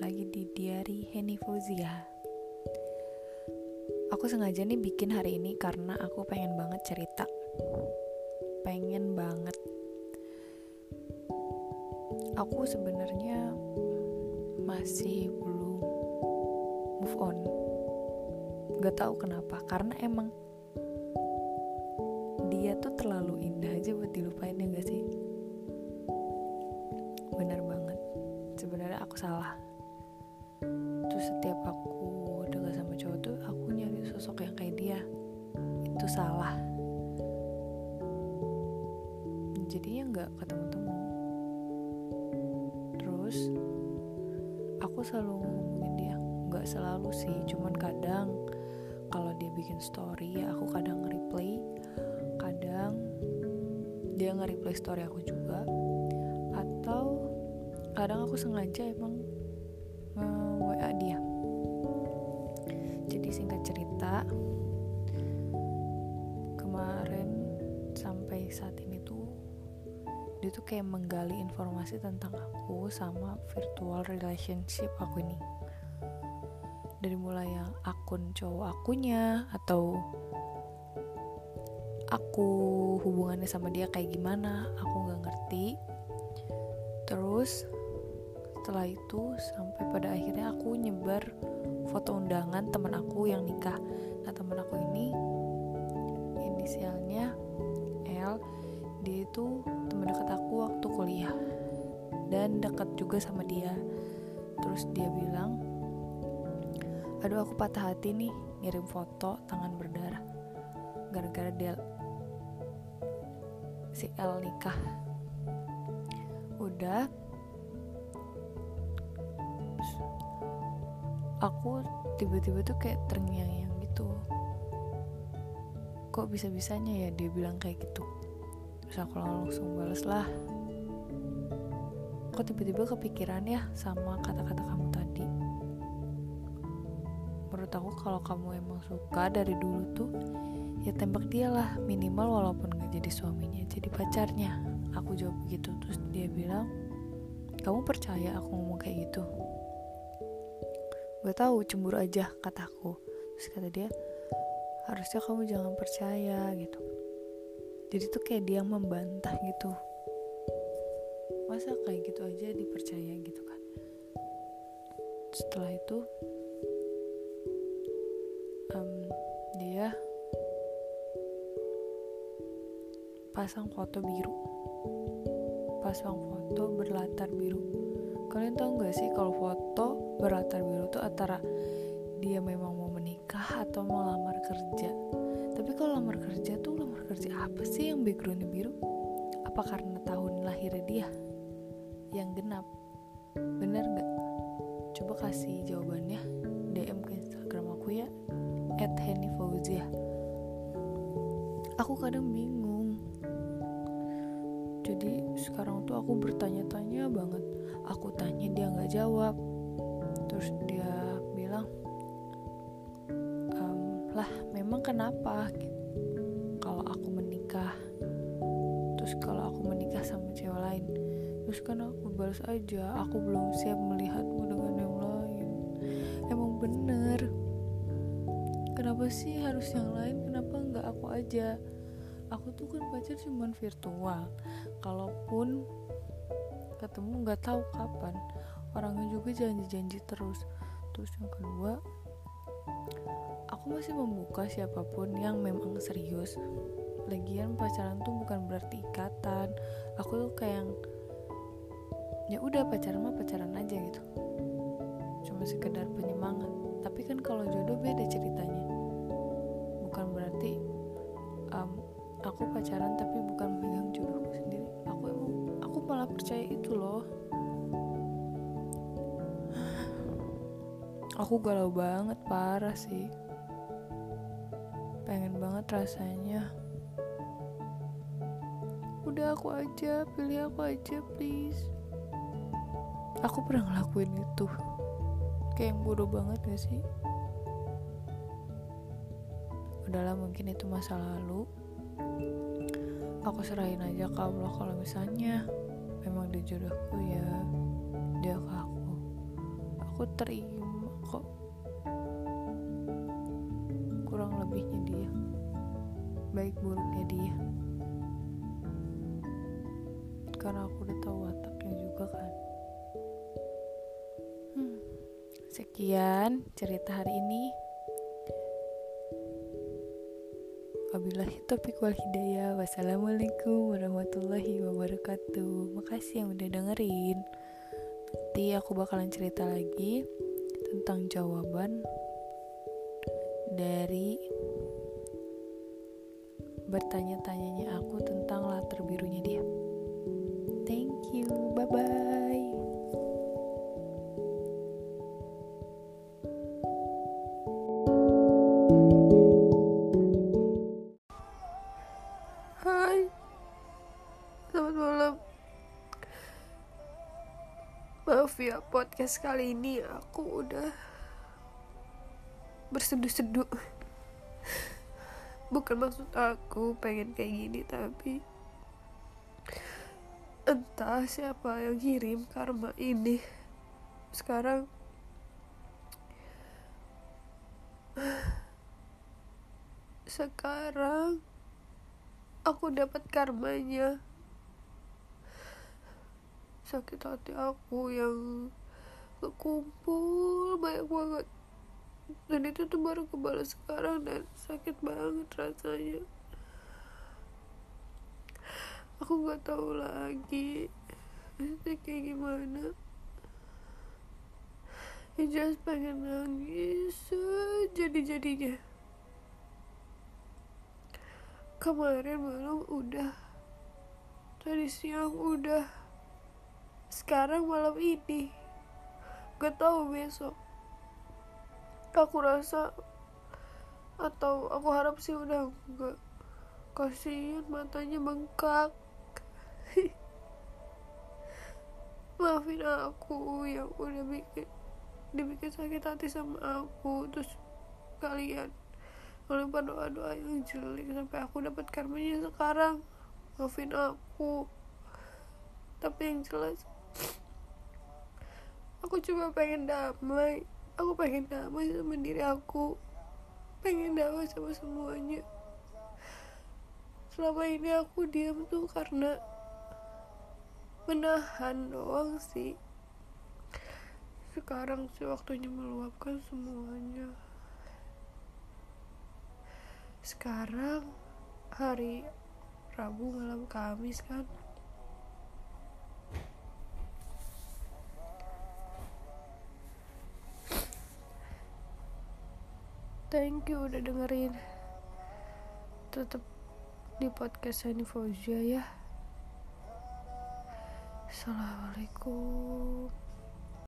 lagi di Diary Henny Fauzia Aku sengaja nih bikin hari ini karena aku pengen banget cerita. Pengen banget. Aku sebenarnya masih belum move on. Gak tahu kenapa, karena emang dia tuh terlalu indah aja buat dilupain ya gak sih? Bener banget, sebenarnya aku salah setiap aku dekat sama cowok tuh aku nyari sosok yang kayak dia. Itu salah. Jadinya nggak ketemu-temu. Terus aku selalu ngomongin dia. Nggak selalu sih cuman kadang kalau dia bikin story ya aku kadang nge-replay. Kadang dia nge-replay story aku juga. Atau kadang aku sengaja emang nge-WA dia. Jadi singkat cerita kemarin sampai saat ini tuh dia tuh kayak menggali informasi tentang aku sama virtual relationship aku ini. Dari mulai yang akun cowok akunya atau aku hubungannya sama dia kayak gimana aku nggak ngerti. Terus setelah itu sampai pada akhirnya aku nyebar foto undangan teman aku yang nikah. Nah teman aku ini inisialnya L dia itu teman dekat aku waktu kuliah dan dekat juga sama dia. Terus dia bilang aduh aku patah hati nih ngirim foto tangan berdarah gara-gara dia si L nikah. Udah aku tiba-tiba tuh kayak terngiang-ngiang gitu. Kok bisa-bisanya ya dia bilang kayak gitu? Terus aku langsung balas lah. Kok tiba-tiba kepikiran ya sama kata-kata kamu tadi? Menurut aku kalau kamu emang suka dari dulu tuh ya tembak dia lah minimal walaupun gak jadi suaminya jadi pacarnya. Aku jawab begitu terus dia bilang kamu percaya aku ngomong kayak gitu Gak tahu cemburu aja kataku Terus kata dia Harusnya kamu jangan percaya gitu. Jadi tuh kayak dia membantah gitu. Masa kayak gitu aja dipercaya? gitu kan. Setelah itu um, Dia Pasang foto biru. Pasang foto berlatar biru. Kalian tahu gak sih kalau foto berlatar biru tuh antara dia memang mau menikah atau mau lamar kerja. Tapi kalau lamar kerja tuh lamar kerja apa sih yang backgroundnya biru? Apa karena tahun lahirnya dia yang genap? Bener gak coba kasih jawabannya DM ke Instagram aku ya at Henny Fauzia. Aku kadang bingung. Jadi sekarang tuh aku bertanya-tanya banget. Aku tanya dia nggak jawab terus dia bilang ehm, lah memang kenapa gitu? Kalau aku menikah. Terus kalau aku menikah sama cewek lain terus kan aku balas aja aku belum siap melihatmu dengan yang lain. Emang bener. Kenapa sih harus yang lain? Kenapa nggak aku aja? Aku tuh kan pacar cuman virtual. Kalaupun ketemu nggak tahu kapan orangnya juga janji-janji terus. Terus yang kedua aku masih membuka siapa pun yang memang serius. Lagian pacaran tuh bukan berarti ikatan. Aku tuh kayak yang ya udah pacaran mah pacaran aja gitu. Cuma sekedar penyemangat. Tapi kan kalau jodoh beda ceritanya. Bukan berarti um, aku pacaran tapi bukan megang jodohku sendiri. Aku emang aku malah percaya itu loh aku galau banget parah sih. Pengen banget rasanya. Udah aku aja pilih aku aja please. Aku pernah ngelakuin itu. Kayak yang bodoh banget gak sih? Udahlah mungkin itu masa lalu. Aku serahin aja ke Allah kalau misalnya memang dia jodohku ya. Dia ke aku. Aku terima kok. Kurang lebihnya dia. Baik buruknya dia. Karena aku udah tahu wataknya juga kan. Hmm. sekian cerita hari ini. Wabillahi topik wal hidayah. Wassalamualaikum warahmatullahi wabarakatuh. Makasih yang udah dengerin. Nanti aku bakalan cerita lagi Tentang jawaban Dari Bertanya-tanyanya aku tentang latar birunya dia. Thank you, bye-bye. Hai. Selamat malam Maaf ya podcast kali ini aku udah Berseduh-seduh. Bukan maksud aku pengen kayak gini tapi Entah siapa yang kirim karma ini. Sekarang Sekarang aku dapat karmanya sakit hati aku yang kekumpul banyak banget. Dan itu tuh baru kebalas sekarang dan sakit banget rasanya. Aku nggak tahu lagi itu kayak gimana. Ya just pengen nangis jadi jadinya kemarin malam udah tadi siang udah sekarang malam ini gak tahu besok. Aku rasa atau aku harap sih udah enggak. Kasihan matanya bengkak. Maafin aku yang udah bikin dibikin sakit hati sama aku. Terus kalian melempar doa-doa yang jelek sampai aku dapat karmanya sekarang. Maafin aku. Tapi yang jelas aku cuma pengen damai. Aku pengen damai sama diri aku. Pengen damai sama semuanya. Selama ini aku diam tuh karena menahan doang sih. Sekarang sih waktunya meluapkan semuanya. Sekarang hari Rabu malam Kamis kan thank you udah dengerin. Tetap di podcast Sani Fauzia ya. Assalamualaikum